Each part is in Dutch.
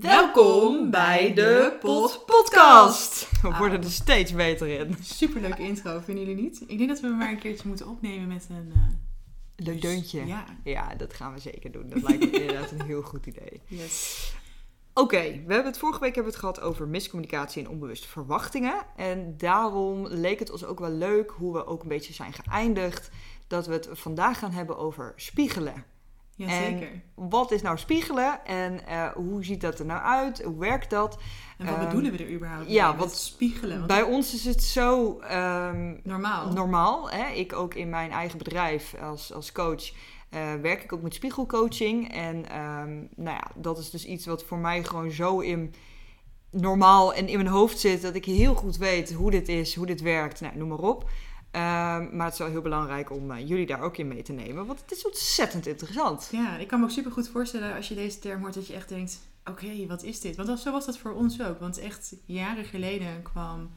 Welkom bij de Pot Podcast. We Ah. worden er steeds beter in. Superleuke intro, vinden jullie niet? Ik denk dat we maar een keertje moeten opnemen met een... eh, Leuk deuntje. Ja. Ja, dat gaan we zeker doen. Dat lijkt me inderdaad een heel goed idee. Yes. Oké, we hebben het vorige week hebben we het gehad over miscommunicatie en onbewuste verwachtingen. En daarom leek het ons ook wel leuk hoe we ook een beetje zijn geëindigd. Dat we het vandaag gaan hebben over spiegelen. Jazeker. En wat is nou spiegelen en eh, hoe ziet dat er nou uit? Hoe werkt dat? En wat ehm, bedoelen we er überhaupt ja, mee? wat- spiegelen. Want Bij ons is het zo ehm, normaal. normaal. Hè? Ik ook in mijn eigen bedrijf als, als coach eh, werk ik ook met spiegelcoaching. En ehm, nou ja, dat is dus iets wat voor mij gewoon zo in normaal en in mijn hoofd zit dat ik heel goed weet hoe dit is, hoe dit werkt. Nou, noem maar op. Ehm, maar het is wel heel belangrijk om eh, jullie daar ook in mee te nemen, want het is ontzettend interessant. Ja, ik kan me ook super goed voorstellen als je deze term hoort dat je echt denkt... Oké, wat is dit? Want zo was dat voor ons ook. Want echt jaren geleden kwam...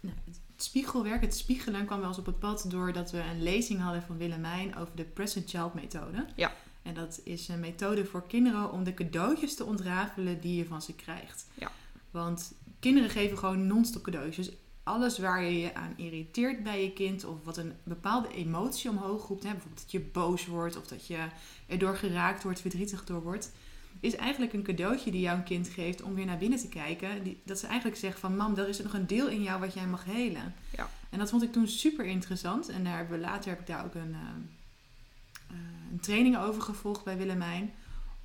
Nou, het spiegelwerk, het spiegelen kwam wel eens op het pad... doordat we een lezing hadden van Willemijn over de Present Child methode. Ja. En dat is een methode voor kinderen om de cadeautjes te ontrafelen die je van ze krijgt. Ja. Want kinderen geven gewoon non-stop cadeautjes. Alles waar je je aan irriteert bij je kind... of wat een bepaalde emotie omhoog roept... Hè, bijvoorbeeld dat je boos wordt of dat je erdoor geraakt wordt, verdrietig door wordt... is eigenlijk een cadeautje die jouw kind geeft om weer naar binnen te kijken. Die, dat ze eigenlijk zegt van... mam, er is nog een deel in jou wat jij mag helen. Ja. En dat vond ik toen super interessant. En daar hebben we, later heb ik daar ook een, eh, eh, een training over gevolgd bij Willemijn.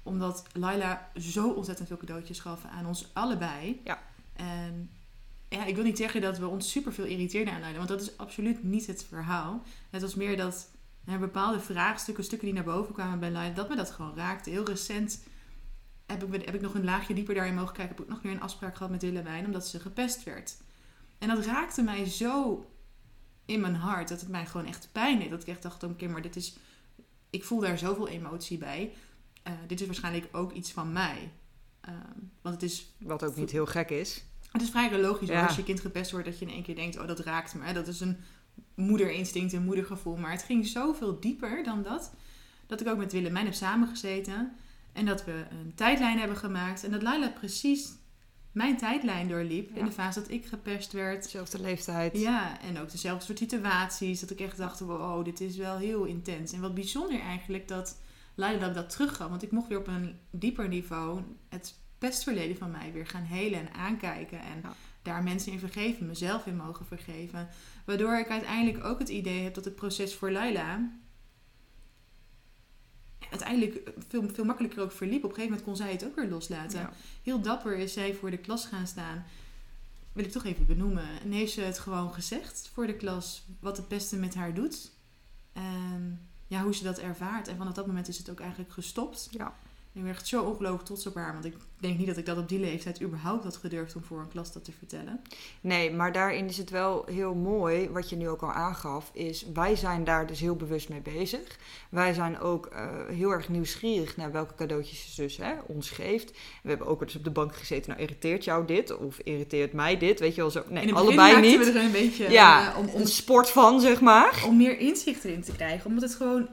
Omdat Laila zo ontzettend veel cadeautjes gaf aan ons allebei. Ja. En ja, ik wil niet zeggen dat we ons super veel irriteerden aan Laila. Want dat is absoluut niet het verhaal. Het was meer dat er bepaalde vraagstukken, stukken die naar boven kwamen bij Laila, dat me dat gewoon raakte. Heel recent heb ik, heb ik nog een laagje dieper daarin mogen kijken. Heb ik nog weer een afspraak gehad met Willemijn, omdat ze gepest werd. En dat raakte mij zo in mijn hart, dat het mij gewoon echt pijn deed. Dat ik echt dacht, oké, maar dit is... Ik voel daar zoveel emotie bij. Eh, dit is waarschijnlijk ook iets van mij. Ehm, want het is Wat ook niet heel gek is. Het is vrij logisch Ja. als je kind gepest wordt dat je in één keer denkt, oh dat raakt me. Dat is een moederinstinct, een moedergevoel. Maar het ging zoveel dieper dan dat. Dat ik ook met Willemijn heb samengezeten. En dat we een tijdlijn hebben gemaakt. En dat Laila precies mijn tijdlijn doorliep. Ja. In de fase dat ik gepest werd. Dezelfde leeftijd. Ja, en ook dezelfde soort situaties. Dat ik echt dacht, wow, dit is wel heel intens. En wat bijzonder eigenlijk dat Laila dat, dat teruggaf. Want ik mocht weer op een dieper niveau het pestverleden van mij weer gaan helen en aankijken. En Ja. daar mensen in vergeven, mezelf in mogen vergeven. Waardoor ik uiteindelijk ook het idee heb dat het proces voor Laila uiteindelijk veel, veel makkelijker ook verliep. Op een gegeven moment kon zij het ook weer loslaten. Ja. Heel dapper is zij voor de klas gaan staan. Wil ik toch even benoemen. En heeft ze het gewoon gezegd voor de klas wat het beste met haar doet. En ja, hoe ze dat ervaart. En vanaf dat moment is het ook eigenlijk gestopt. Ja. Ik ben echt zo ongelooflijk trots op haar. Want ik denk niet dat ik dat op die leeftijd überhaupt had gedurfd om voor een klas dat te vertellen. Nee, maar daarin is het wel heel mooi, wat je nu ook al aangaf, is wij zijn daar dus heel bewust mee bezig. Wij zijn ook eh, heel erg nieuwsgierig naar welke cadeautjes ze dus hè, ons geeft. We hebben ook eens op de bank gezeten, nou irriteert jou dit of irriteert mij dit? Weet je wel zo? Nee, allebei niet. we er een beetje ja, eh, om, om een sport van, zeg maar. om meer inzicht erin te krijgen. Omdat het gewoon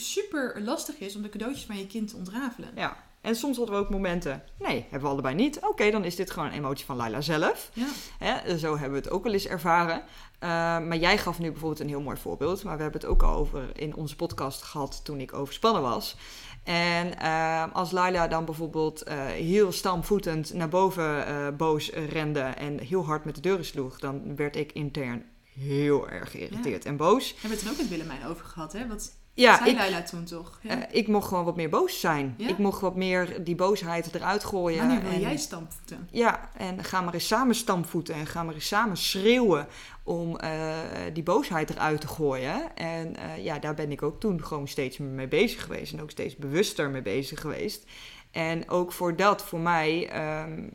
super lastig is om de cadeautjes van je kind te ontrafelen. Ja. En soms hadden we ook momenten, nee, hebben we allebei niet. Oké, dan is dit gewoon een emotie van Laila zelf. Ja. Hè, zo hebben we het ook wel eens ervaren. Uh, maar jij gaf nu bijvoorbeeld een heel mooi voorbeeld. Maar we hebben het ook al over in onze podcast gehad toen ik overspannen was. En uh, als Laila dan bijvoorbeeld uh, heel stamvoetend naar boven uh, boos rende en heel hard met de deuren sloeg, dan werd ik intern heel erg geïrriteerd Ja. en boos. Hebben we het er ook met Willemijn over gehad, hè? Wat Ja, zei ik, toen toch? Ja. uh, ik mocht gewoon wat meer boos zijn. Ja? Ik mocht wat meer die boosheid eruit gooien. Wanneer wil en- jij stampvoeten? Ja, en ga maar eens samen stampvoeten en ga maar eens samen schreeuwen om eh, die boosheid eruit te gooien. En eh, ja, daar ben ik ook toen gewoon steeds mee bezig geweest en ook steeds bewuster mee bezig geweest. En ook voor dat, voor mij, ehm,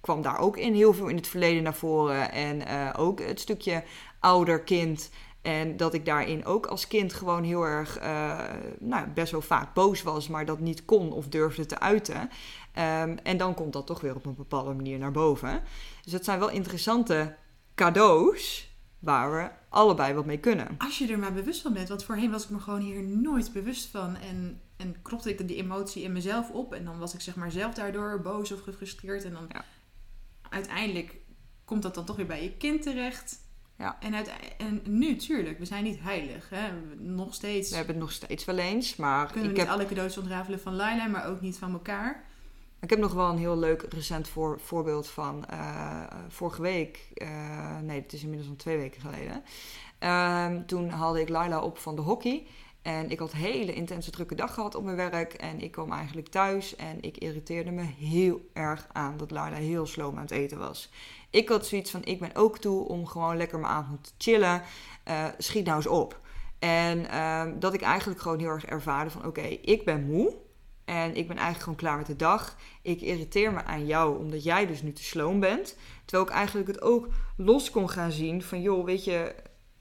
kwam daar ook in heel veel in het verleden naar voren. En eh, ook het stukje ouder kind. En dat ik daarin ook als kind gewoon heel erg, eh, nou, best wel vaak boos was, maar dat niet kon of durfde te uiten. Ehm, en dan komt dat toch weer op een bepaalde manier naar boven. Dus dat zijn wel interessante cadeaus waar we allebei wat mee kunnen. Als je er maar bewust van bent, want voorheen was ik me gewoon hier nooit bewust van. En en kropte ik die emotie in mezelf op. En dan was ik zeg maar zelf daardoor boos of gefrustreerd. En dan Ja. uiteindelijk komt dat dan toch weer bij je kind terecht. Ja. En, uit, en nu, tuurlijk, we zijn niet heilig. Hè? Nog steeds We hebben het nog steeds wel eens, maar kunnen we ik niet heb, alle cadeaus ontrafelen van Laila, maar ook niet van elkaar. ik heb nog wel een heel leuk recent voor, voorbeeld van eh, vorige week. eh, nee, het is inmiddels al twee weken geleden. Ehm, toen haalde ik Laila op van de hockey. En ik had een hele intense drukke dag gehad op mijn werk. En ik kwam eigenlijk thuis en ik irriteerde me heel erg aan dat Laila heel sloom aan het eten was. Ik had zoiets van, ik ben ook toe om gewoon lekker mijn avond te chillen. Eh, schiet nou eens op. En ehm, dat ik eigenlijk gewoon heel erg ervaarde van, oké, ik ben moe. En ik ben eigenlijk gewoon klaar met de dag. Ik irriteer me aan jou omdat jij dus nu te sloom bent. Terwijl ik eigenlijk het ook los kon gaan zien van, joh, weet je,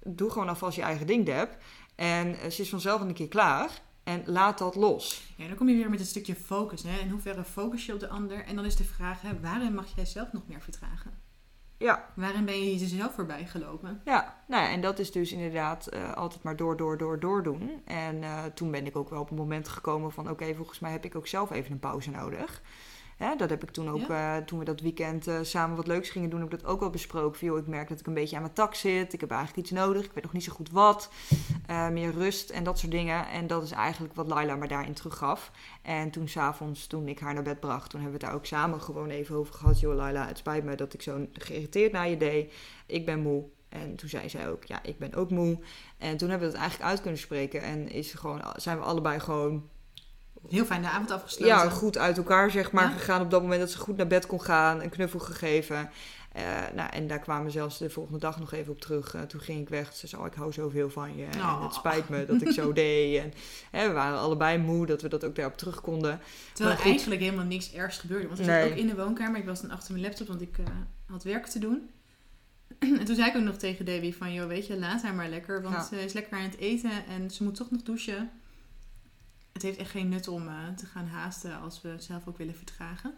doe gewoon alvast je eigen ding, Deb. En eh, ze is vanzelf een keer klaar. En laat dat los. Ja, dan kom je weer met een stukje focus. Hè? In hoeverre focus je op de ander? En dan is de vraag, hè, waarin mag jij zelf nog meer vertragen? Ja, Waarin ben je jezelf voorbij gelopen? ja. Nou ja, en dat is dus inderdaad eh, altijd maar door, door, door, door doen. En eh, toen ben ik ook wel op een moment gekomen van... oké, volgens mij heb ik ook zelf even een pauze nodig. Hè, dat heb ik toen ook, eh, toen we dat weekend eh, samen wat leuks gingen doen... heb ik dat ook al besproken. Van, joh, ik merk dat ik een beetje aan mijn tak zit. Ik heb eigenlijk iets nodig. Ik weet nog niet zo goed wat. Eh, meer rust en dat soort dingen. En dat is eigenlijk wat Laila me daarin teruggaf. En toen s'avonds, toen ik haar naar bed bracht... toen hebben we het daar ook samen gewoon even over gehad. Joh, Laila, het spijt me dat ik zo geïrriteerd naar je deed. Ik ben moe. En toen zei zij ook, ja, ik ben ook moe. En toen hebben we het eigenlijk uit kunnen spreken. En is gewoon, zijn we allebei gewoon Heel fijn de avond afgesloten. ja, goed uit elkaar zeg maar, Ja. gegaan. Op dat moment dat ze goed naar bed kon gaan. Een knuffel gegeven. Eh, nou, en daar kwamen zelfs de volgende dag nog even op terug. Eh, toen ging ik weg. Ze zei, oh, ik hou zoveel van je. En Oh. het spijt me dat ik zo deed. En hè, we waren allebei moe dat we dat ook daarop terug konden. Terwijl Maar er goed. eigenlijk helemaal niks ergs gebeurde. Want ik Nee. zat ook in de woonkamer. Ik was dan achter mijn laptop, want ik eh, had werk te doen. en toen zei ik ook nog tegen Debbie van... joh, weet je, laat haar maar lekker. Want Ja. ze is lekker aan het eten en ze moet toch nog douchen. Het heeft echt geen nut om eh, te gaan haasten als we zelf ook willen vertragen.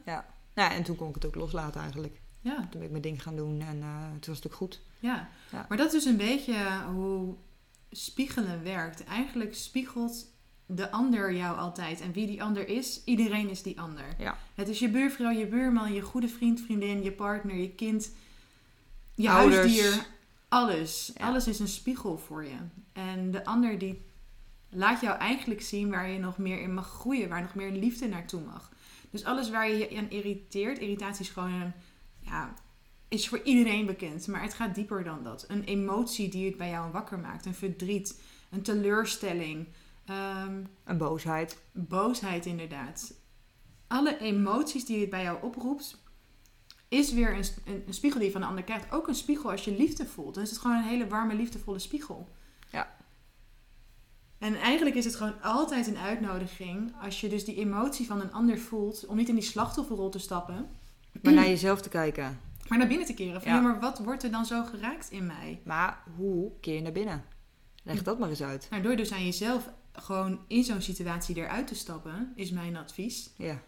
Nou, en toen kon ik het ook loslaten eigenlijk. Ja, Toen ben ik mijn ding gaan doen en eh, toen was het ook goed. ja. Ja. Maar dat is dus een beetje hoe spiegelen werkt. Eigenlijk spiegelt de ander jou altijd. En wie die ander is, iedereen is die ander. Ja. Het is je buurvrouw, je buurman, je goede vriend, vriendin, je partner, je kind, je Ouders. huisdier. Alles. Ja. Alles is een spiegel voor je. En de ander die laat jou eigenlijk zien waar je nog meer in mag groeien. Waar nog meer liefde naartoe mag. Dus alles waar je je aan irriteert. Irritatie is gewoon een... Ja, is voor iedereen bekend. Maar het gaat dieper dan dat. Een emotie die het bij jou wakker maakt. Een verdriet. Een teleurstelling. ehm, Een boosheid. boosheid inderdaad. Alle emoties die het bij jou oproept, is weer een, een, een spiegel die je van de ander krijgt. Ook een spiegel als je liefde voelt. Dan is het gewoon een hele warme, liefdevolle spiegel. En eigenlijk is het gewoon altijd een uitnodiging, als je dus die emotie van een ander voelt, om niet in die slachtofferrol te stappen, Maar naar jezelf te kijken. maar naar binnen te keren. Van, Ja. ja. maar wat wordt er dan zo geraakt in mij? Maar hoe keer je naar binnen? Leg dat maar eens uit. Nou, door dus aan jezelf gewoon in zo'n situatie eruit te stappen, is mijn advies. Ja.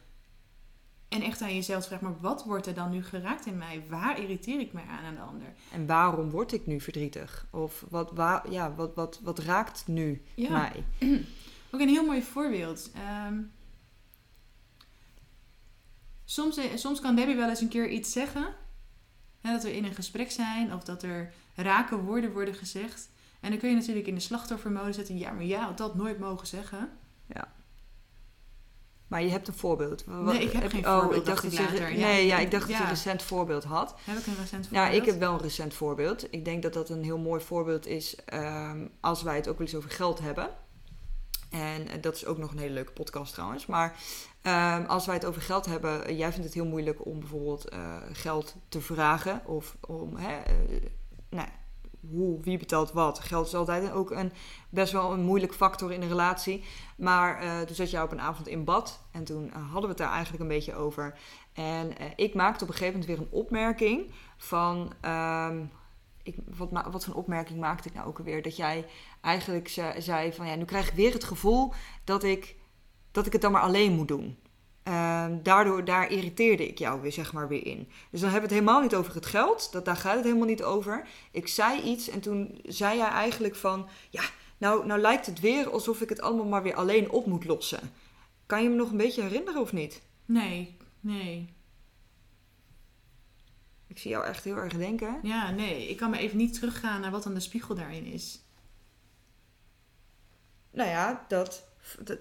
En echt aan jezelf vragen, maar wat wordt er dan nu geraakt in mij? Waar irriteer ik mij aan aan de ander? En waarom word ik nu verdrietig? Of wat, waar, ja, wat, wat, wat raakt nu Ja. mij? Ook een heel mooi voorbeeld. Ehm, soms, eh, soms kan Debbie wel eens een keer iets zeggen. Hè, dat we in een gesprek zijn of dat er rake woorden worden gezegd. En dan kun je natuurlijk in de slachtoffermodus zetten. Ja, maar jij had dat nooit mogen zeggen. Maar je hebt een voorbeeld. Wat- Nee, ik heb geen oh, voorbeeld, Ik dacht dat ik je, later. nee, Ja, ja, ik dacht dat je ja. een recent voorbeeld had. Heb ik een recent Ja, voorbeeld? ik heb wel een recent voorbeeld. Ik denk dat dat een heel mooi voorbeeld is ehm, als wij het ook wel eens over geld hebben. En eh, dat is ook nog een hele leuke podcast trouwens. Maar ehm, als wij het over geld hebben, eh, jij vindt het heel moeilijk om bijvoorbeeld eh, geld te vragen. Of om, hè, nou, hoe, wie betaalt wat. Geld is altijd ook een, best wel een moeilijk factor in een relatie. Maar eh, toen zat jij op een avond in bad en toen eh, hadden we het daar eigenlijk een beetje over. En eh, ik maakte op een gegeven moment weer een opmerking van... ehm, ik, wat, wat voor een opmerking maakte ik nou ook alweer? Dat jij eigenlijk ze- zei van... Ja, nu krijg ik weer het gevoel dat ik, dat ik het dan maar alleen moet doen. Ehm, daardoor, daar irriteerde ik jou weer, zeg maar, weer in. Dus dan hebben we het helemaal niet over het geld. Dat, daar gaat het helemaal niet over. Ik zei iets en toen zei jij eigenlijk van... Ja, nou, nou lijkt het weer alsof ik het allemaal maar weer alleen op moet lossen. Kan je me nog een beetje herinneren of niet? Nee, nee. Ik zie jou echt heel erg denken. Ja, nee. Ik kan me even niet teruggaan naar wat dan de spiegel daarin is. Nou ja, dat, dat-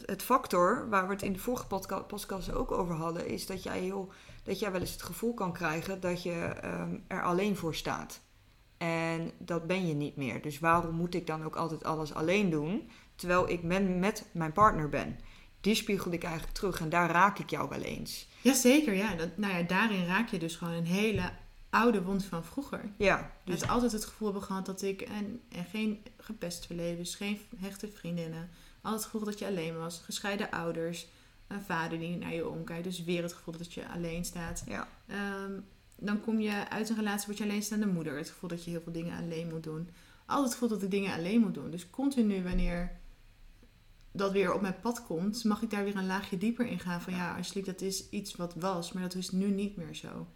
het factor waar we het in de vorige podca- podcast ook over hadden, is dat jij, heel, dat jij wel eens het gevoel kan krijgen dat je ehm, er alleen voor staat. En dat ben je niet meer. Dus waarom moet ik dan ook altijd alles alleen doen, terwijl ik met mijn partner ben? Die spiegelde ik eigenlijk terug en daar raak ik jou wel eens. Jazeker, ja. Dat, nou ja. Daarin raak je dus gewoon een hele oude wond van vroeger. Ja, Dus altijd het gevoel hebben gehad dat ik... En, en geen gepest verleden, geen hechte vriendinnen. Altijd het gevoel dat je alleen was. Gescheiden ouders. Een vader die naar je omkijkt. Dus weer het gevoel dat je alleen staat. ja, Ehm, dan kom je uit een relatie, word je alleenstaande moeder. Het gevoel dat je heel veel dingen alleen moet doen. Altijd het gevoel dat ik dingen alleen moet doen. Dus continu wanneer dat weer op mijn pad komt, mag ik daar weer een laagje dieper in gaan. Van ja, alsjeblieft, dat is iets wat was, maar dat is nu niet meer zo.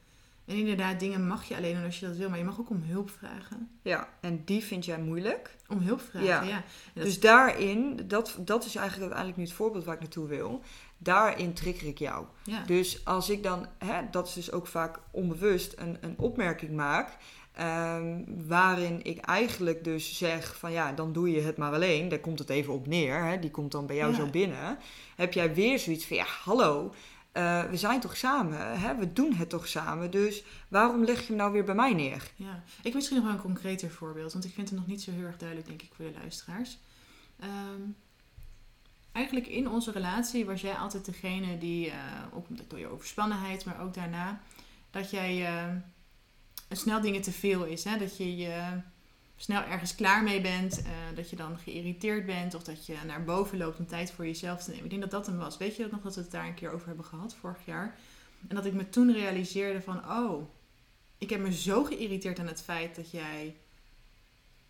En inderdaad, dingen mag je alleen doen als je dat wil, maar je mag ook om hulp vragen. ja, en die vind jij moeilijk. Om hulp vragen, Ja. ja. En dat Dus daarin, dat, dat is eigenlijk uiteindelijk nu het voorbeeld waar ik naartoe wil. Daarin trigger ik jou. ja. Dus als ik dan, hè, dat is dus ook vaak onbewust, een, een opmerking maak. ehm, waarin ik eigenlijk dus zeg van ja, dan doe je het maar alleen. Daar komt het even op neer. Hè, die komt dan bij jou Ja. zo binnen. Heb jij weer zoiets van ja, hallo. Eh, we zijn toch samen, hè? we doen het toch samen. Dus waarom leg je hem nou weer bij mij neer? Ja, ik misschien nog wel een concreter voorbeeld, want ik vind het nog niet zo heel erg duidelijk, denk ik, voor de luisteraars. Ehm, eigenlijk in onze relatie was jij altijd degene die, eh, ook door je overspannenheid, maar ook daarna, dat jij eh, snel dingen te veel is. Hè? Dat je je snel ergens klaar mee bent, eh, dat je dan geïrriteerd bent of dat je naar boven loopt om tijd voor jezelf te nemen. Ik denk dat dat hem was. Weet je dat nog, dat we het daar een keer over hebben gehad, vorig jaar? En dat ik me toen realiseerde van, oh, ik heb me zo geïrriteerd aan het feit dat jij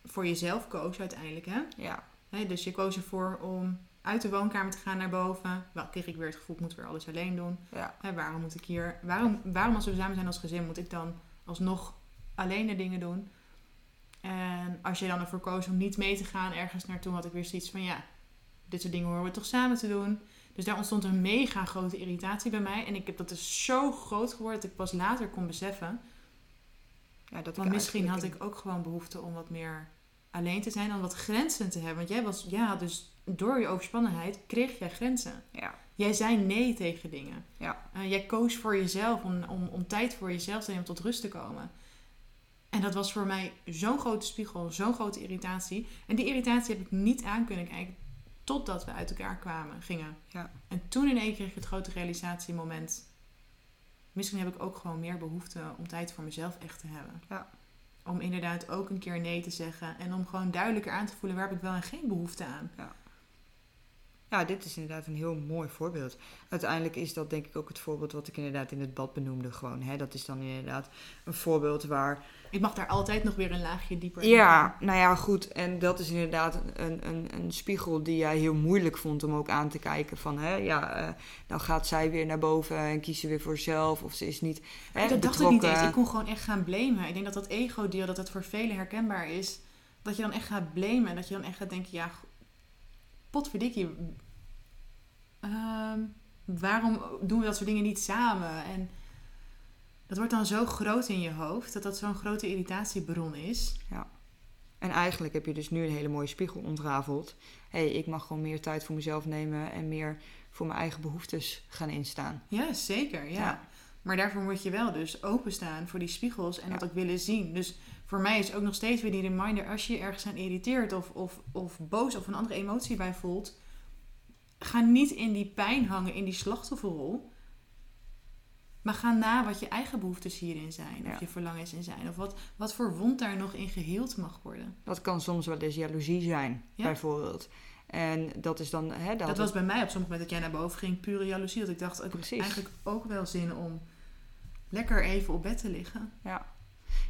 voor jezelf koos uiteindelijk. Hè? Ja, dus je koos ervoor om uit de woonkamer te gaan naar boven. Wel kreeg ik weer het gevoel, ik moet weer alles alleen doen. ja, waarom moet ik hier, waarom, waarom als we samen zijn als gezin, moet ik dan alsnog alleen de dingen doen? En als je dan ervoor koos om niet mee te gaan ergens naartoe, had ik weer zoiets van ja, dit soort dingen horen we toch samen te doen. Dus daar ontstond een mega grote irritatie bij mij. En ik heb dat is zo groot geworden dat ik pas later kon beseffen. ja dat Want misschien had ik ook gewoon behoefte om wat meer alleen te zijn. En wat grenzen te hebben. Want jij was, ja, dus door je overspannenheid kreeg jij grenzen. Ja, Jij zei nee tegen dingen. ja, Eh, jij koos voor jezelf om, om, om tijd voor jezelf te nemen om tot rust te komen. En dat was voor mij zo'n grote spiegel, zo'n grote irritatie. En die irritatie heb ik niet aan kunnen kijken totdat we uit elkaar kwamen, gingen. ja, En toen in één keer kreeg ik het grote realisatiemoment. Misschien heb ik ook gewoon meer behoefte om tijd voor mezelf echt te hebben. Ja. Om inderdaad ook een keer nee te zeggen. En om gewoon duidelijker aan te voelen waar heb ik wel en geen behoefte aan. Ja, dit is inderdaad een heel mooi voorbeeld. Uiteindelijk is dat denk ik ook het voorbeeld wat ik inderdaad in het bad benoemde. Gewoon, hè? Dat is dan inderdaad een voorbeeld waar... Ik mag daar altijd nog weer een laagje dieper in Ja, nou ja, goed. En dat is inderdaad een, een, een spiegel die jij heel moeilijk vond om ook aan te kijken. Van, hè, ja, eh, dan gaat zij weer naar boven en kiest ze weer voor zichzelf. Of ze is niet hè, dat dacht ik niet eens. Ik kon gewoon echt gaan blamen. Ik denk dat dat ego-deel, dat dat voor velen herkenbaar is. Dat je dan echt gaat blamen. En dat je dan echt gaat denken, ja, potverdikkie. ehm, waarom doen we dat soort dingen niet samen? En dat wordt dan zo groot in je hoofd. Dat dat zo'n grote irritatiebron is. En eigenlijk heb je dus nu een hele mooie spiegel ontrafeld. Hé, hey, ik mag gewoon meer tijd voor mezelf nemen en meer voor mijn eigen behoeftes gaan instaan. Ja, zeker. Ja. Ja. Maar daarvoor moet je wel dus openstaan voor die spiegels en dat Ja. ook willen zien. Dus voor mij is ook nog steeds weer die reminder: als je je ergens aan irriteert of, of, of boos of een andere emotie bij voelt, ga niet in die pijn hangen, in die slachtofferrol. Maar ga na wat je eigen behoeftes hierin zijn, Ja. of je verlangens in zijn, of wat, wat voor wond daar nog in geheeld mag worden. Dat kan soms wel eens jaloezie zijn, Ja. bijvoorbeeld. En dat is dan... Hè, Dat was bij mij op sommige moment dat jij naar boven ging, pure jaloezie. Dat ik dacht, ik heb eigenlijk ook wel zin om lekker even op bed te liggen. Ja.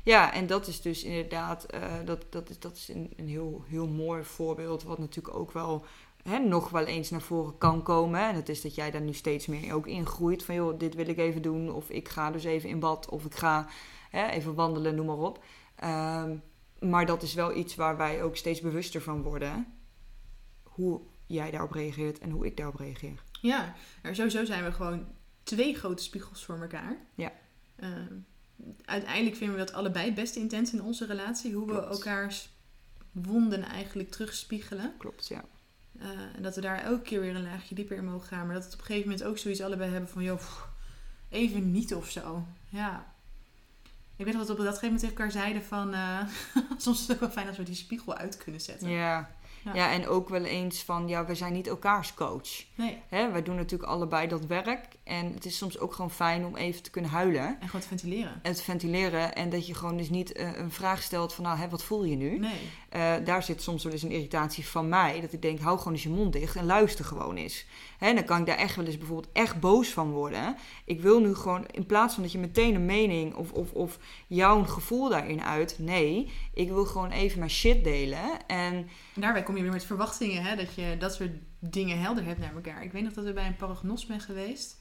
Ja, en dat is dus inderdaad... eh, dat, dat is, dat is een, een heel, heel mooi voorbeeld... wat natuurlijk ook wel... Hè, nog wel eens naar voren kan komen. En dat is dat jij daar nu steeds meer ook in groeit. Van joh, dit wil ik even doen. Of ik ga dus even in bad. Of ik ga hè, even wandelen, noem maar op. Ehm, maar dat is wel iets waar wij ook steeds bewuster van worden. Hoe jij daarop reageert en hoe ik daarop reageer. Ja, maar sowieso zijn we gewoon twee grote spiegels voor elkaar. Ja. Ehm, uiteindelijk vinden we dat allebei best intens in onze relatie. Hoe we elkaars wonden eigenlijk terugspiegelen. Klopt, ja. Eh, en dat we daar elke keer weer een laagje dieper in mogen gaan. Maar dat we op een gegeven moment ook zoiets allebei hebben van... joh, pff, even niet of zo. Ja. Ik weet nog dat we op dat gegeven moment tegen elkaar zeiden van... eh, soms is het ook wel fijn als we die spiegel uit kunnen zetten. Ja. Ja. Ja, en ook wel eens van, ja, we zijn niet elkaars coach. Nee, Hè, wij doen natuurlijk allebei dat werk. En het is soms ook gewoon fijn om even te kunnen huilen. en gewoon te ventileren. En te ventileren. En dat je gewoon dus niet eh, een vraag stelt van, nou, hè, wat voel je nu? Nee. Eh, daar zit soms wel eens een irritatie van mij. Dat ik denk, hou gewoon eens je mond dicht en luister gewoon eens. Hè, dan kan ik daar echt wel eens bijvoorbeeld echt boos van worden. Ik wil nu gewoon, in plaats van dat je meteen een mening of, of, of jouw gevoel daarin uit. Nee, ik wil gewoon even mijn shit delen. En En daarbij kom je weer met verwachtingen, hè? dat je dat soort dingen helder hebt naar elkaar. Ik weet nog dat we bij een paragnos ben geweest.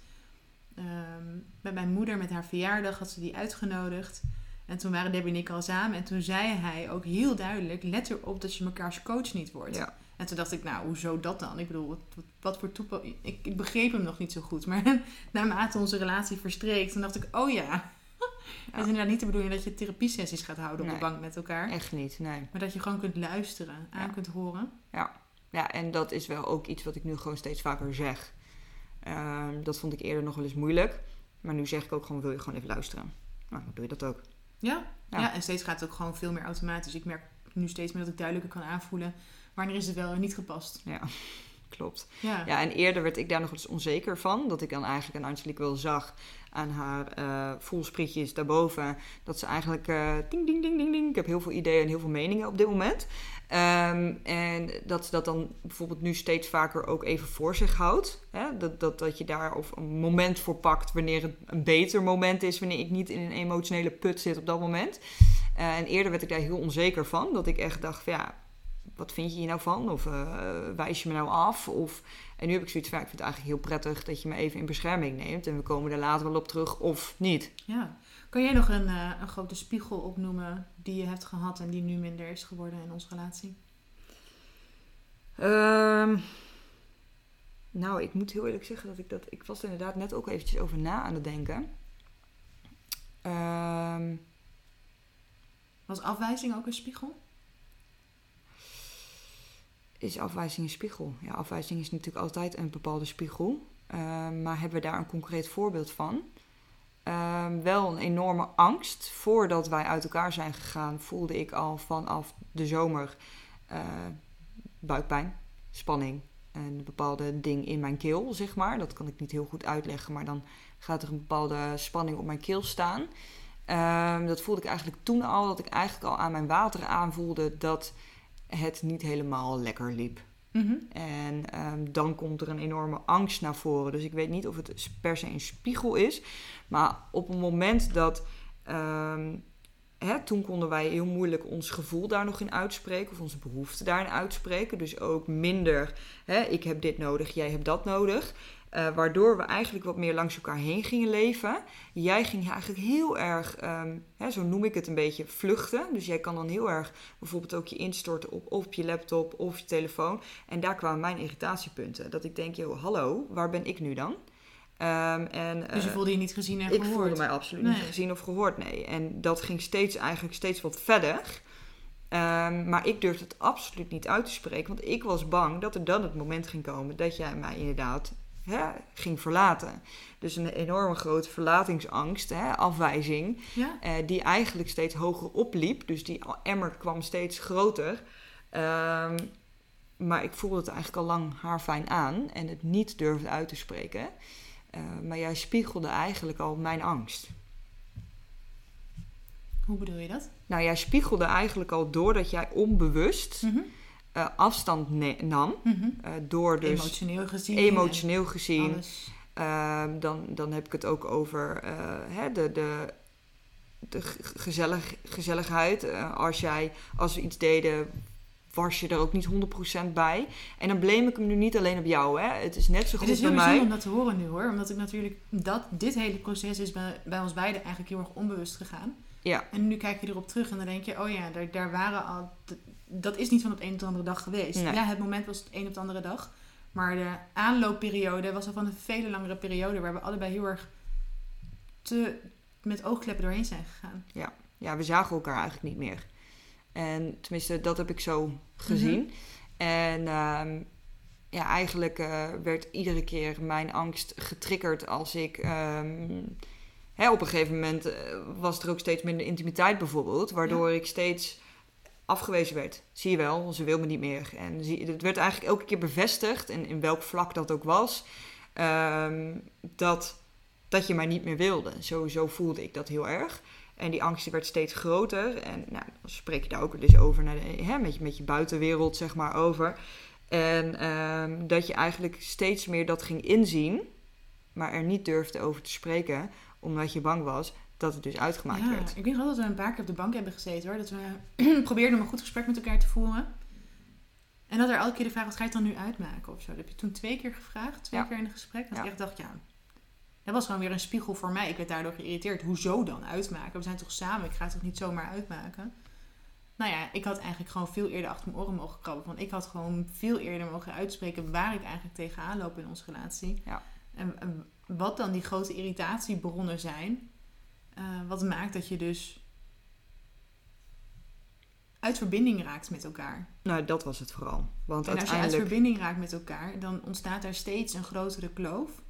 Ehm, met mijn moeder, met haar verjaardag, had ze die uitgenodigd. En toen waren Debbie en ik al samen. En toen zei hij ook heel duidelijk, let erop dat je mekaars coach niet wordt. Ja. En toen dacht ik, nou, hoezo dat dan? Ik bedoel, wat, wat, wat voor toepa... Ik, ik begreep hem nog niet zo goed. Maar naarmate onze relatie verstreek, toen dacht ik, oh ja. Het is inderdaad niet de bedoeling dat je therapiesessies gaat houden op Nee. de bank met elkaar. echt niet, nee. Maar dat je gewoon kunt luisteren, aan Ja. kunt horen. Ja, en dat is wel ook iets wat ik nu gewoon steeds vaker zeg. Ehm, dat vond ik eerder nog wel eens moeilijk. Maar nu zeg ik ook gewoon, wil je gewoon even luisteren? Nou, dan doe je dat ook. Ja. Ja. Ja. en steeds gaat het ook gewoon veel meer automatisch. Ik merk nu steeds meer dat ik duidelijker kan aanvoelen wanneer is het wel en niet gepast. Ja, klopt. Ja. Ja, en eerder werd ik daar nog eens onzeker van. Dat ik dan eigenlijk aan Angelique wel zag aan haar eh voelsprietjes daarboven. Dat ze eigenlijk eh ding, ding, ding, ding, ding. Ik heb heel veel ideeën en heel veel meningen op dit moment. Ehm, en dat ze dat dan bijvoorbeeld nu steeds vaker ook even voor zich houdt. Hè? Dat, dat, dat je daar of een moment voor pakt wanneer het een beter moment is. Wanneer ik niet in een emotionele put zit op dat moment. Eh, en eerder werd ik daar heel onzeker van. Dat ik echt dacht van ja, wat vind je hier nou van? Of eh, wijs je me nou af? Of... En nu heb ik zoiets van, ik vind het eigenlijk heel prettig dat je me even in bescherming neemt. En we komen daar later wel op terug of niet. Ja. Kan jij nog een, eh, een grote spiegel opnoemen die je hebt gehad en die nu minder is geworden in onze relatie? Ehm, nou, ik moet heel eerlijk zeggen dat ik dat... Ik was er inderdaad net ook eventjes over na aan het denken. Ehm, Was afwijzing ook een spiegel? Is afwijzing een spiegel? Ja, afwijzing is natuurlijk altijd een bepaalde spiegel. Ehm, maar hebben we daar een concreet voorbeeld van? Ehm, wel een enorme angst. Voordat wij uit elkaar zijn gegaan, voelde ik al vanaf de zomer eh, buikpijn, spanning. Een bepaalde ding in mijn keel, zeg maar. Dat kan ik niet heel goed uitleggen, maar dan gaat er een bepaalde spanning op mijn keel staan. Ehm, dat voelde ik eigenlijk toen al, dat ik eigenlijk al aan mijn wateren aanvoelde dat het niet helemaal lekker liep. Mhm. En ehm, dan komt er een enorme angst naar voren. Dus ik weet niet of het per se een spiegel is. Maar op het moment dat. ehm, hè, toen konden wij heel moeilijk ons gevoel daar nog in uitspreken. Of onze behoefte daarin uitspreken. Dus ook minder. Hè, ik heb dit nodig, jij hebt dat nodig. Eh, waardoor we eigenlijk wat meer langs elkaar heen gingen leven. Jij ging eigenlijk heel erg, ehm, hè, zo noem ik het een beetje, vluchten. Dus jij kan dan heel erg bijvoorbeeld ook je instorten op of je laptop of je telefoon. En daar kwamen mijn irritatiepunten. Dat ik denk, joh, hallo, waar ben ik nu dan? Ehm, en, Dus je eh, voelde je niet gezien en ik gehoord? voelde mij absoluut niet gezien of gehoord, nee. En dat ging steeds, eigenlijk steeds wat verder. Ehm, maar ik durfde het absoluut niet uit te spreken. Want ik was bang dat er dan het moment ging komen dat jij mij inderdaad hè, ging verlaten. Dus een enorme grote verlatingsangst, hè, afwijzing. Ja? Eh, die eigenlijk steeds hoger opliep. Dus die emmer kwam steeds groter. Ehm, maar ik voelde het eigenlijk al lang haarfijn aan en het niet durfde uit te spreken. Eh, maar jij spiegelde eigenlijk al mijn angst. Hoe bedoel je dat? Nou, jij spiegelde eigenlijk al doordat jij onbewust Mhm. Eh, afstand nam. Eh, door dus Emotioneel gezien. emotioneel en gezien. Ehm, dan, dan heb ik het ook over eh, hè, de, de, de ge- gezellig, gezelligheid. Als, jij, als we iets deden, was je er ook niet 100% bij. En dan blame ik hem nu niet alleen op jou. Hè. Het is net zo goed Het is bij heel mij. bijzonder om dat te horen nu hoor. Omdat ik natuurlijk dat dit hele proces is bij, bij ons beiden eigenlijk heel erg onbewust gegaan. Ja. En nu kijk je erop terug en dan denk je, oh ja, daar, daar waren al. Dat is niet van op een op de andere dag geweest. Nee. Ja, het moment was het een op de andere dag. Maar de aanloopperiode was al van een vele langere periode waar we allebei heel erg te met oogkleppen doorheen zijn gegaan. ja, we zagen elkaar eigenlijk niet meer. En tenminste, dat heb ik zo gezien. En ehm, ja, eigenlijk eh, werd iedere keer mijn angst getriggerd als ik. ehm, hè, op een gegeven moment eh, was er ook steeds minder intimiteit bijvoorbeeld, waardoor ik steeds afgewezen werd. Zie je wel, ze wil me niet meer. En zie, het werd eigenlijk elke keer bevestigd, en in welk vlak dat ook was, ehm, dat, dat je mij niet meer wilde. Sowieso voelde ik dat heel erg. En die angst werd steeds groter. En nou, dan spreek je daar ook dus over naar hè, met, je, met je buitenwereld, zeg maar, over. En ehm, dat je eigenlijk steeds meer dat ging inzien, maar er niet durfde over te spreken, omdat je bang was dat het dus uitgemaakt ja, werd. ik denk wel dat we een paar keer op de bank hebben gezeten hoor. Dat we probeerden om een goed gesprek met elkaar te voeren. En dat er elke keer de vraag was, ga je het dan nu uitmaken of zo? Dat heb je toen twee keer gevraagd, twee Ja. keer in een gesprek. Dat Ja. ik echt dacht, ja, dat was gewoon weer een spiegel voor mij. Ik werd daardoor geïrriteerd. Hoezo dan uitmaken? We zijn toch samen? Ik ga het toch niet zomaar uitmaken? Nou ja, ik had eigenlijk gewoon veel eerder achter mijn oren mogen krabben. Want ik had gewoon veel eerder mogen uitspreken waar ik eigenlijk tegenaan loop in onze relatie. Ja. En, en wat dan die grote irritatiebronnen zijn. Eh, wat maakt dat je dus uit verbinding raakt met elkaar. Nou, dat was het vooral. Want En als je uit verbinding raakt met elkaar, dan ontstaat er steeds een grotere kloof.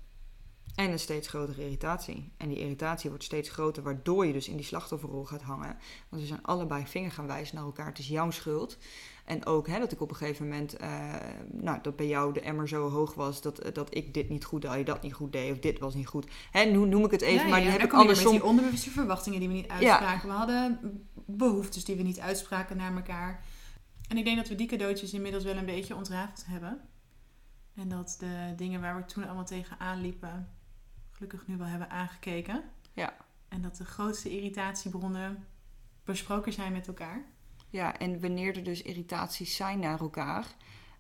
En een steeds grotere irritatie. En die irritatie wordt steeds groter, waardoor je dus in die slachtofferrol gaat hangen. Want we zijn allebei vinger gaan wijzen naar elkaar. Het is jouw schuld. En ook hè, dat ik op een gegeven moment, eh, nou, dat bij jou de emmer zo hoog was dat, dat ik dit niet goed deed, je dat niet goed deed, of dit was niet goed. Hè, nu noem ik het even, Ja, maar ja, die heb ik andersom. Die onderbewuste verwachtingen die we niet uitspraken. We hadden behoeftes die we niet uitspraken naar elkaar. En ik denk dat we die cadeautjes inmiddels wel een beetje ontrafeld hebben. En dat de dingen waar we toen allemaal tegenaan liepen, gelukkig nu wel hebben aangekeken. Ja. En dat de grootste irritatiebronnen besproken zijn met elkaar. Ja, en wanneer er dus irritaties zijn naar elkaar,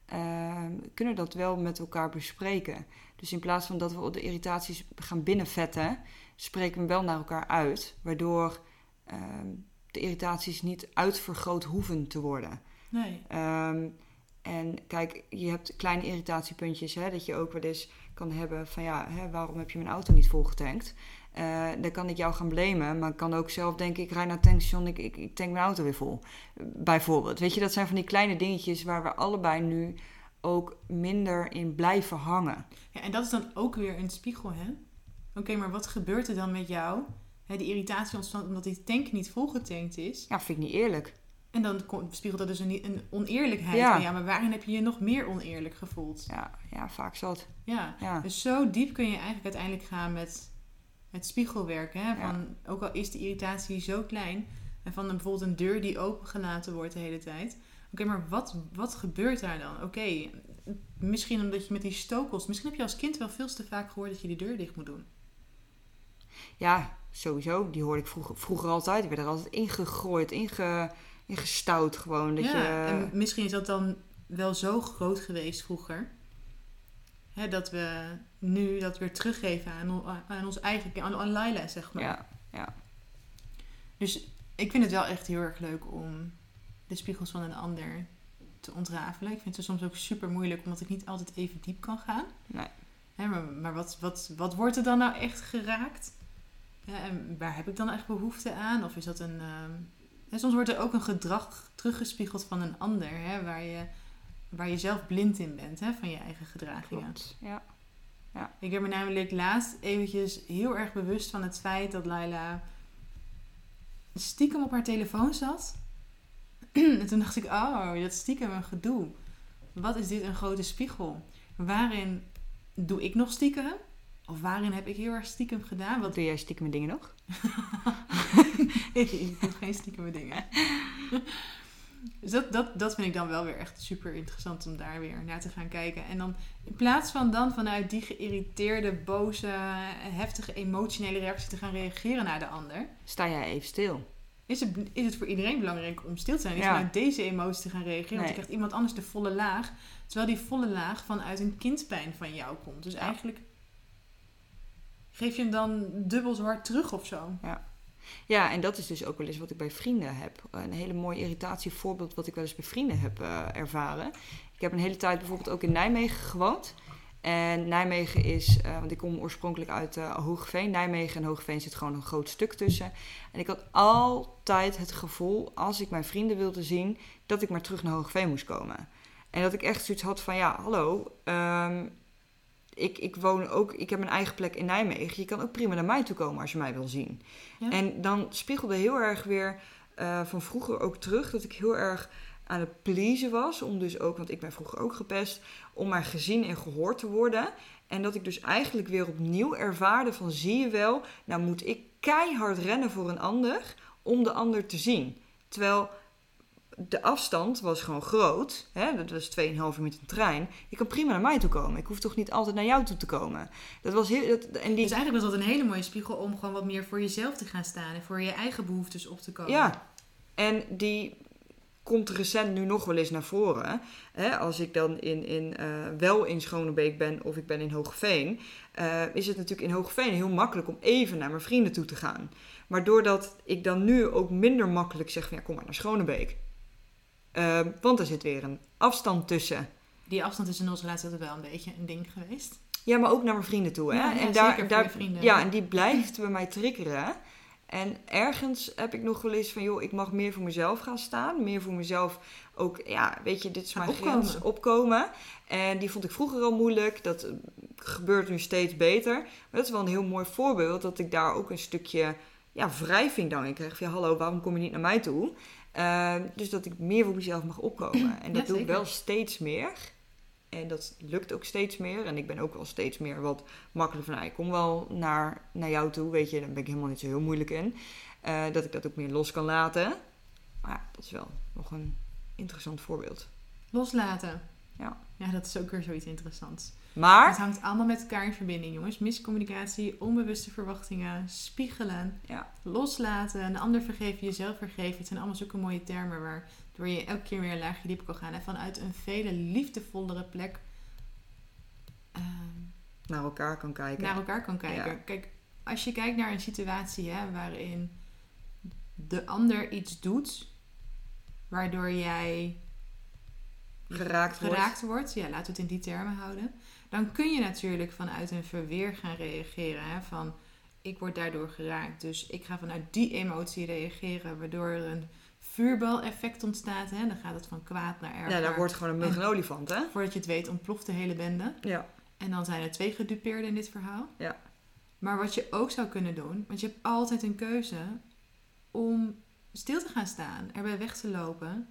ehm, kunnen we dat wel met elkaar bespreken. Dus in plaats van dat we de irritaties gaan binnenvetten, spreken we wel naar elkaar uit, waardoor ehm, de irritaties niet uitvergroot hoeven te worden. Nee. Ehm, en kijk, je hebt kleine irritatiepuntjes, hè, dat je ook wel eens kan hebben van ja, hè, waarom heb je mijn auto niet volgetankt? Eh dan kan ik jou gaan blamen, maar ik kan ook zelf denken, ik rijd naar het tankstation, ik, ik, ik tank mijn auto weer vol. Bijvoorbeeld. Weet je, dat zijn van die kleine dingetjes waar we allebei nu ook minder in blijven hangen. Ja, en dat is dan ook weer een spiegel, hè? Oké, maar wat gebeurt er dan met jou? Hè, die irritatie ontstaat omdat die tank niet volgetankt is. Ja, vind ik niet eerlijk. En dan spiegelt dat dus een, een oneerlijkheid. Ja. Ja. ja, maar waarin heb je je nog meer oneerlijk gevoeld? Ja, ja vaak zat. Ja. Ja. Dus zo diep kun je eigenlijk uiteindelijk gaan met het spiegelwerk. Hè? Van, Ja. Ook al is de irritatie zo klein. En van bijvoorbeeld een deur die opengelaten wordt de hele tijd. Oké, maar wat, wat gebeurt daar dan? Oké, misschien omdat je met die stokels... Misschien heb je als kind wel veel te vaak gehoord dat je die deur dicht moet doen. Ja, sowieso. Die hoorde ik vroeger, vroeger altijd. Die werd er altijd ingegooid, inge, ingestouwd gewoon. Dat ja, je, en misschien is dat dan wel zo groot geweest vroeger. Hè, dat we nu dat weer teruggeven aan, aan ons eigen kind, aan, aan Laila, zeg maar. ja, ja. Dus ik vind het wel echt heel erg leuk om de spiegels van een ander te ontrafelen. Ik vind het soms ook super moeilijk, omdat ik niet altijd even diep kan gaan. Nee. Hè, maar maar wat, wat, wat wordt er dan nou echt geraakt? Ja, en waar heb ik dan echt behoefte aan? Of is dat een... ehm, hè, soms wordt er ook een gedrag teruggespiegeld van een ander, hè, waar, je, waar je zelf blind in bent, hè, van je eigen gedragingen. Klopt. Ja. Ik werd me namelijk laatst eventjes heel erg bewust van het feit dat Laila stiekem op haar telefoon zat. en toen dacht ik, oh, dat stiekem een gedoe. Wat is dit een grote spiegel? Waarin doe ik nog stiekem? Of waarin heb ik heel erg stiekem gedaan? Wat doe jij stiekem dingen nog? ik doe geen stiekeme dingen. Dus dat, dat, dat vind ik dan wel weer echt super interessant om daar weer naar te gaan kijken. En dan in plaats van dan vanuit die geïrriteerde, boze, heftige, emotionele reactie te gaan reageren naar de ander, Sta jij even stil? is het, is het voor iedereen belangrijk om stil te zijn. Is Ja. vanuit deze emotie te gaan reageren. Want je krijgt iemand anders de volle laag. Terwijl die volle laag vanuit een kindpijn van jou komt. Dus Ja. eigenlijk geef je hem dan dubbel zo hard terug of zo. Ja, en dat is dus ook wel eens wat ik bij vrienden heb. Een hele mooi irritatievoorbeeld wat ik wel eens bij vrienden heb eh, ervaren. Ik heb een hele tijd bijvoorbeeld ook in Nijmegen gewoond. En Nijmegen is, uh, want ik kom oorspronkelijk uit uh, Hoogeveen. Nijmegen en Hoogeveen zit gewoon een groot stuk tussen. En ik had altijd het gevoel, als ik mijn vrienden wilde zien, dat ik maar terug naar Hoogeveen moest komen. En dat ik echt zoiets had van, ja, hallo, um, ik, ik woon ook, ik heb mijn eigen plek in Nijmegen. Je kan ook prima naar mij toe komen als je mij wil zien. Ja. En dan spiegelde heel erg weer uh, van vroeger ook terug dat ik heel erg aan het pleasen was. Om dus ook, want ik ben vroeger ook gepest, om maar gezien en gehoord te worden. En dat ik dus eigenlijk weer opnieuw ervaarde van zie je wel, nou moet ik keihard rennen voor een ander om de ander te zien. Terwijl de afstand was gewoon groot. Hè? Dat was 2,5 uur met een trein. Je kan prima naar mij toe komen. Ik hoef toch niet altijd naar jou toe te komen. Dat was heel. Dat, en die... Dus eigenlijk was dat een hele mooie spiegel om gewoon wat meer voor jezelf te gaan staan en voor je eigen behoeftes op te komen. Ja, en die komt recent nu nog wel eens naar voren. Hè? Als ik dan in, in, uh, wel in Schonebeek ben of ik ben in Hoogveen, uh, is het natuurlijk in Hoogveen heel makkelijk om even naar mijn vrienden toe te gaan. Maar doordat ik dan nu ook minder makkelijk zeg van ja, kom maar naar Schonebeek uh, want er zit weer een afstand tussen. Die afstand is in onze laatste tijd wel een beetje een ding geweest. Ja, maar ook naar mijn vrienden toe. Hè? Ja, ja, en daar. Ja, en die blijft bij mij triggeren. En ergens heb ik nog wel eens van, joh, ik mag meer voor mezelf gaan staan. Meer voor mezelf ook, ja, weet je, dit is mijn opkomen. grens, opkomen. En die vond ik vroeger al moeilijk. Dat eh, gebeurt nu steeds beter. Maar dat is wel een heel mooi voorbeeld. Dat ik daar ook een stukje, ja, wrijving dan in kreeg. Van, ja, hallo, waarom kom je niet naar mij toe? Uh, dus dat ik meer voor mezelf mag opkomen. En dat ja, doe ik wel steeds meer. En dat lukt ook steeds meer. En ik ben ook wel steeds meer wat makkelijker van... Nou, ik kom wel naar, naar jou toe, weet je. Daar ben ik helemaal niet zo heel moeilijk in. Uh, dat ik dat ook meer los kan laten. Maar dat is wel nog een interessant voorbeeld. Loslaten. Ja. Ja, dat is ook weer zoiets interessants. Maar... Het hangt allemaal met elkaar in verbinding, jongens. Miscommunicatie, onbewuste verwachtingen, spiegelen, ja. loslaten, een ander vergeven, jezelf vergeven. Het zijn allemaal zulke mooie termen waardoor je elke keer weer een laagje dieper kan gaan. En vanuit een vele liefdevollere plek... Uh, naar elkaar kan kijken. Naar elkaar kan kijken. Ja. Kijk, als je kijkt naar een situatie hè, waarin de ander iets doet... waardoor jij geraakt wordt. geraakt wordt. Ja, laten we het in die termen houden. Dan kun je natuurlijk vanuit een verweer gaan reageren. Hè? Van ik word daardoor geraakt. Dus ik ga vanuit die emotie reageren. Waardoor er een vuurbal-effect ontstaat. Hè? Dan gaat het van kwaad naar erger. Ja, daar wordt gewoon een mug en olifant, hè? Voordat je het weet ontploft de hele bende. Ja. En dan zijn er twee gedupeerden in dit verhaal. Ja. Maar wat je ook zou kunnen doen... Want je hebt altijd een keuze om stil te gaan staan. Erbij weg te lopen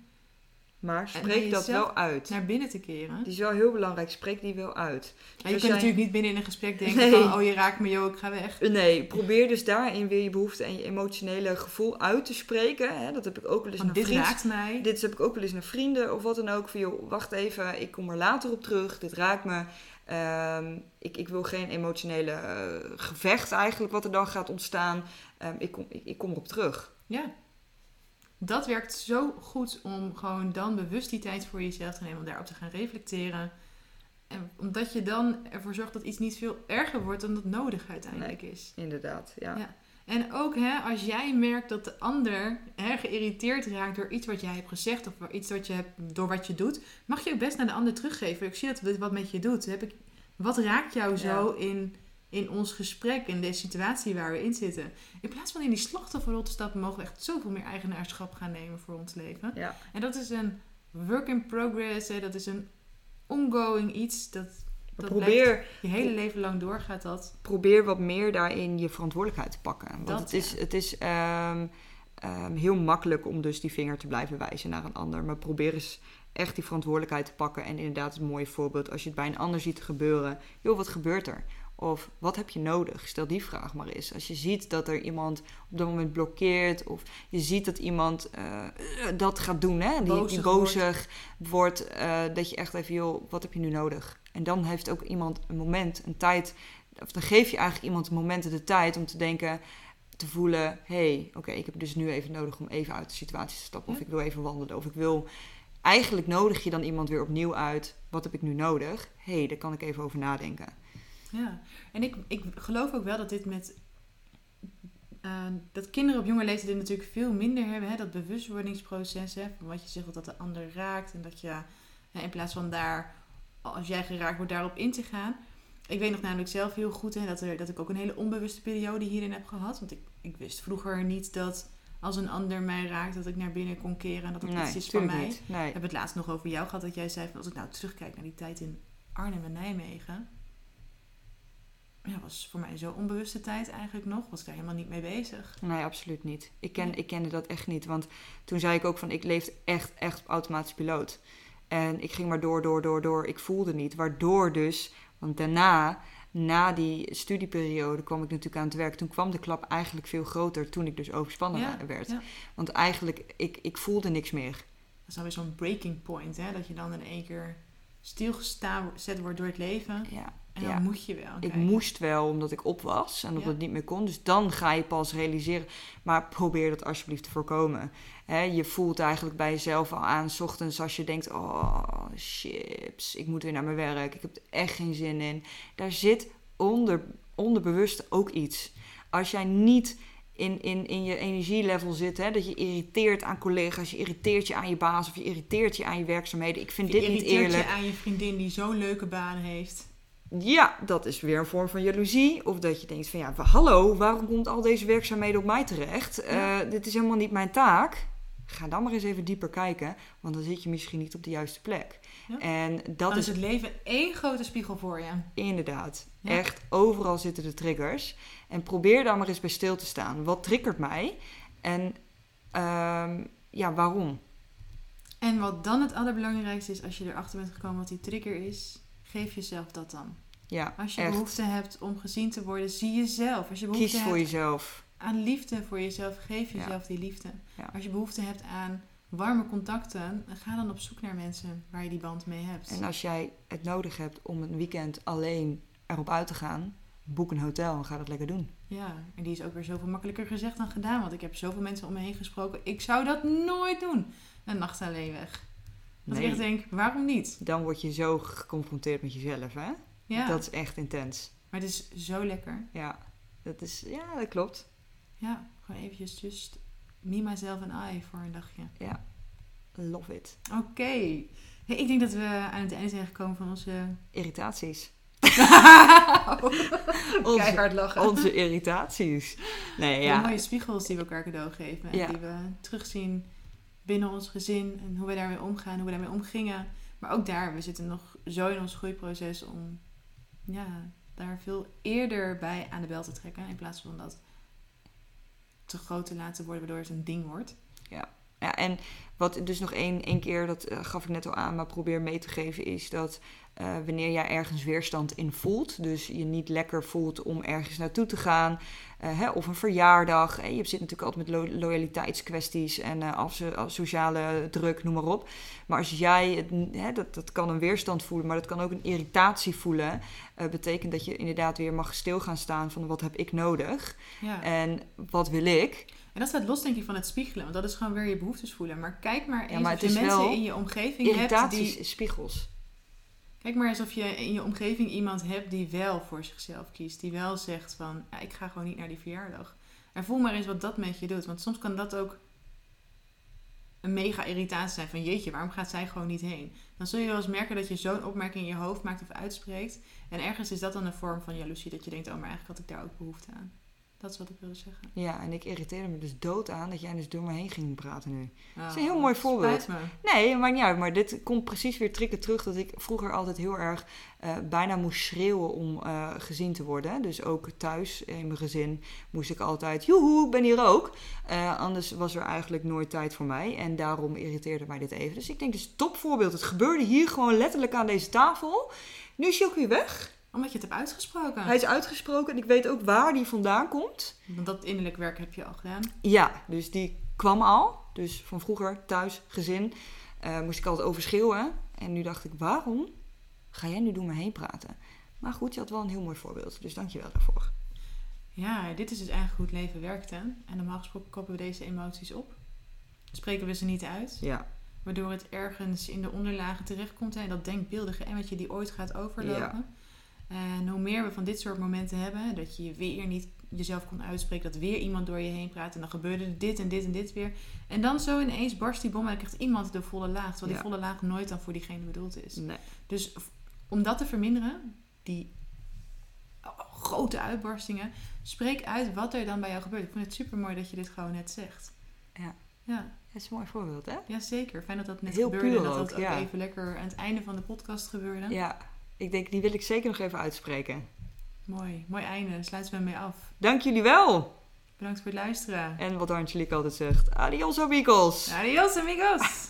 maar spreek dat wel uit. Naar binnen te keren. Die is wel heel belangrijk. Spreek die wel uit. Je kunt jij... natuurlijk niet binnen in een gesprek denken nee. van... Oh, je raakt me, joh, ik ga weg. Nee, probeer dus daarin weer je behoefte en je emotionele gevoel uit te spreken. Dat heb ik ook wel eens naar dit vrienden. raakt mij. Dit heb ik ook wel eens naar vrienden of wat dan ook. Van, joh, wacht even, ik kom er later op terug. Dit raakt me. Um, ik, ik, wil geen emotionele uh, gevecht eigenlijk wat er dan gaat ontstaan. Um, ik, kom, ik, ik kom erop terug. Ja, dat werkt zo goed om gewoon dan bewust die tijd voor jezelf te nemen om daarop te gaan reflecteren. En omdat je dan ervoor zorgt dat iets niet veel erger wordt dan dat nodig uiteindelijk nee, is. Inderdaad, ja. ja. En ook hè, als jij merkt dat de ander hè, geïrriteerd raakt door iets wat jij hebt gezegd of iets wat je hebt, door wat je doet, mag je ook best naar de ander teruggeven. Ik zie dat dit wat met je doet. Heb ik, wat raakt jou zo in in ons gesprek, in deze situatie waar we in zitten. In plaats van in die slachtofferrol te stappen, mogen we echt zoveel meer eigenaarschap gaan nemen voor ons leven. Ja. En dat is een work in progress, hè, dat is een ongoing iets. Dat, dat probeer, je hele leven lang doorgaat dat. Probeer wat meer daarin je verantwoordelijkheid te pakken. Want dat, het is, ja. het is um, um, heel makkelijk om dus die vinger te blijven wijzen naar een ander. Maar probeer eens echt die verantwoordelijkheid te pakken. En inderdaad, een mooi voorbeeld. Als je het bij een ander ziet gebeuren. Joh, wat gebeurt er? Of wat heb je nodig? Stel die vraag maar eens. Als je ziet dat er iemand op dat moment blokkeert, of je ziet dat iemand uh, dat gaat doen, hè? Die, bozig die bozig wordt, wordt uh, dat je echt even, joh, wat heb je nu nodig? En dan heeft ook iemand een moment, een tijd, of dan geef je eigenlijk iemand een moment de tijd om te denken, te voelen: hé, hey, oké, okay, ik heb dus nu even nodig om even uit de situatie te stappen, ja. of ik wil even wandelen, of ik wil. Eigenlijk nodig je dan iemand weer opnieuw uit. Wat heb ik nu nodig? Hé, hey, daar kan ik even over nadenken. Ja, en ik, ik geloof ook wel dat dit met eh, dat kinderen op jonge leeftijd dit natuurlijk veel minder hebben. Hè? Dat bewustwordingsproces, hè? van wat je zegt dat de ander raakt. En dat je hè, in plaats van daar, als jij geraakt wordt, daarop in te gaan. Ik weet nog namelijk zelf heel goed hè, dat, er, dat ik ook een hele onbewuste periode hierin heb gehad. Want ik, ik wist vroeger niet dat als een ander mij raakt, dat ik naar binnen kon keren en dat het Nee, iets is van mij. niet. Nee. Ik heb het laatst nog over jou gehad dat jij zei van als ik nou terugkijk naar die tijd in Arnhem en Nijmegen. Ja, was voor mij zo'n onbewuste tijd eigenlijk nog. Was ik daar helemaal niet mee bezig. Nee, absoluut niet. Ik, ken, Nee. ik kende dat echt niet. Want toen zei ik ook van, ik leefde echt, echt op automatisch piloot. En ik ging maar door, door, door, door. Ik voelde niet. Waardoor dus, want daarna, na die studieperiode, kwam ik natuurlijk aan het werk. Toen kwam de klap eigenlijk veel groter toen ik dus overspannen Ja, werd. ja. Want eigenlijk, ik, ik voelde niks meer. Dat is dan weer zo'n breaking point, hè? Dat je dan in één keer stilgezet wordt door het leven. Ja, En dan ja. moet je wel. Ik Kijk. moest wel, omdat ik op was en omdat Ja. het niet meer kon. Dus dan ga je pas realiseren. Maar probeer dat alsjeblieft te voorkomen. Je voelt eigenlijk bij jezelf al aan, 's ochtends als je denkt... Oh, chips, ik moet weer naar mijn werk. Ik heb er echt geen zin in. Daar zit onder, onderbewust ook iets. Als jij niet in, in, in je energielevel zit, hè, dat je irriteert aan collega's... je irriteert je aan je baas of je irriteert je aan je werkzaamheden. Ik vind Je dit niet irriteert eerlijk. je aan je vriendin die zo'n leuke baan heeft. Ja, dat is weer een vorm van jaloezie. Of dat je denkt van ja, hallo, waarom komt al deze werkzaamheden op mij terecht? Ja. Eh, dit is helemaal niet mijn taak. Ga dan maar eens even dieper kijken, want dan zit je misschien niet op de juiste plek. Ja. En dat Dan is het leven één grote spiegel voor je. inderdaad Ja. echt, overal zitten de triggers. En probeer daar maar eens bij stil te staan. Wat triggert mij? En ehm, ja, waarom? En wat dan het allerbelangrijkste is, als je erachter bent gekomen wat die trigger is, geef jezelf dat dan. Ja, Als je echt. behoefte hebt om gezien te worden, zie jezelf. Als je behoefte Kies voor hebt jezelf. aan liefde voor jezelf, geef Ja. jezelf die liefde. Ja. Als je behoefte hebt aan warme contacten, ga dan op zoek naar mensen waar je die band mee hebt. En als jij het nodig hebt om een weekend alleen erop uit te gaan, boek een hotel en ga dat lekker doen. Ja, en die is ook weer zoveel makkelijker gezegd dan gedaan. Want ik heb zoveel mensen om me heen gesproken. Ik zou dat nooit doen. Een nacht alleen weg. Dat ik echt denk, waarom niet? Dan word je zo geconfronteerd met jezelf, hè? Ja, Dat is echt intens. maar het is zo lekker. Ja, dat, is, ja, dat klopt. Ja, gewoon eventjes just me, myself en I voor een dagje. Ja, love it. Oké. Hey, ik denk dat we aan het einde zijn gekomen van onze... Irritaties. Keihard lachen. Onze irritaties. Nee, Ja. ja. mooie spiegels die we elkaar cadeau geven. En Ja. die we terugzien binnen ons gezin. En hoe we daarmee omgaan, hoe we daarmee omgingen. Maar ook daar, we zitten nog zo in ons groeiproces om ja, daar veel eerder bij aan de bel te trekken. In plaats van dat te groot te laten worden, waardoor het een ding wordt. Ja, en wat dus nog één, één keer, dat eh, gaf ik net al aan, maar probeer mee te geven, is dat eh, wanneer jij ergens weerstand in voelt, dus je niet lekker voelt om ergens naartoe te gaan, eh, hè, of een verjaardag, eh, je zit natuurlijk altijd met lo- loyaliteitskwesties en af, af- sociale druk, noem maar op. Maar als jij, het, hè, dat, dat kan een weerstand voelen, maar dat kan ook een irritatie voelen, betekent dat je inderdaad weer mag stil gaan staan van wat heb ik nodig Ja. en wat wil ik. En dat staat los denk ik van het spiegelen. Want dat is gewoon weer je behoeftes voelen. Maar kijk maar eens maar of het je is mensen wel in je omgeving hebt Irritaties, die... spiegels. Kijk maar eens of je in je omgeving iemand hebt die wel voor zichzelf kiest. Die wel zegt van, ja, ik ga gewoon niet naar die verjaardag. En voel maar eens wat dat met je doet. Want soms kan dat ook een mega irritatie zijn van, jeetje, waarom gaat zij gewoon niet heen? Dan zul je wel eens merken dat je zo'n opmerking in je hoofd maakt of uitspreekt. En ergens is dat dan een vorm van jaloezie. Dat je denkt, oh, maar eigenlijk had ik daar ook behoefte aan. Dat is wat ik wilde zeggen. Ja, en ik irriteerde me dus dood aan dat jij dus door me heen ging praten nu. Dat is een heel mooi voorbeeld. me. Nee, maakt niet uit. Maar dit komt precies weer trikken terug dat ik vroeger altijd heel erg eh, bijna moest schreeuwen om eh, gezien te worden. Dus ook thuis in mijn gezin moest ik altijd, joehoe, ik ben hier ook. Eh, anders was er eigenlijk nooit tijd voor mij. En daarom irriteerde mij dit even. Dus ik denk, dus topvoorbeeld. Het gebeurde hier gewoon letterlijk aan deze tafel. Nu is hij ook weer weg. Omdat je het hebt uitgesproken. Hij is uitgesproken en ik weet ook waar die vandaan komt. Want dat innerlijk werk heb je al gedaan. Ja, dus die kwam al. Dus van vroeger, thuis, gezin, eh, moest ik altijd overschreeuwen. En nu dacht ik, waarom ga jij nu door me heen praten? Maar goed, je had wel een heel mooi voorbeeld. Dus dank je wel daarvoor. Ja, dit is dus eigenlijk hoe het leven werkt. Hè? En normaal gesproken koppen we deze emoties op. Spreken we ze niet uit. Ja, Waardoor het ergens in de onderlagen terechtkomt. En dat denkbeeldige emmetje die ooit gaat overlopen. En hoe meer we van dit soort momenten hebben. Dat je weer niet jezelf kon uitspreken, dat weer iemand door je heen praat en dan gebeurde dit en dit en dit weer. En dan zo ineens barst die bom en dan krijgt iemand de volle laag, terwijl Ja. die volle laag nooit dan voor diegene bedoeld is. Nee. Dus om dat te verminderen, die grote uitbarstingen, spreek uit wat er dan bij jou gebeurt. Ik vind het super mooi dat je dit gewoon net zegt. Ja. Ja, Dat is een mooi voorbeeld, hè? ja zeker. Fijn dat dat net Heel gebeurde en dat dat ook, ook ja. even lekker aan het einde van de podcast gebeurde. Ja. Ik denk, die wil ik zeker nog even uitspreken. Mooi, mooi einde. Sluiten we mee af. Dank jullie wel. Bedankt voor het luisteren. En wat Angelique altijd zegt, adios amigos. Adios amigos!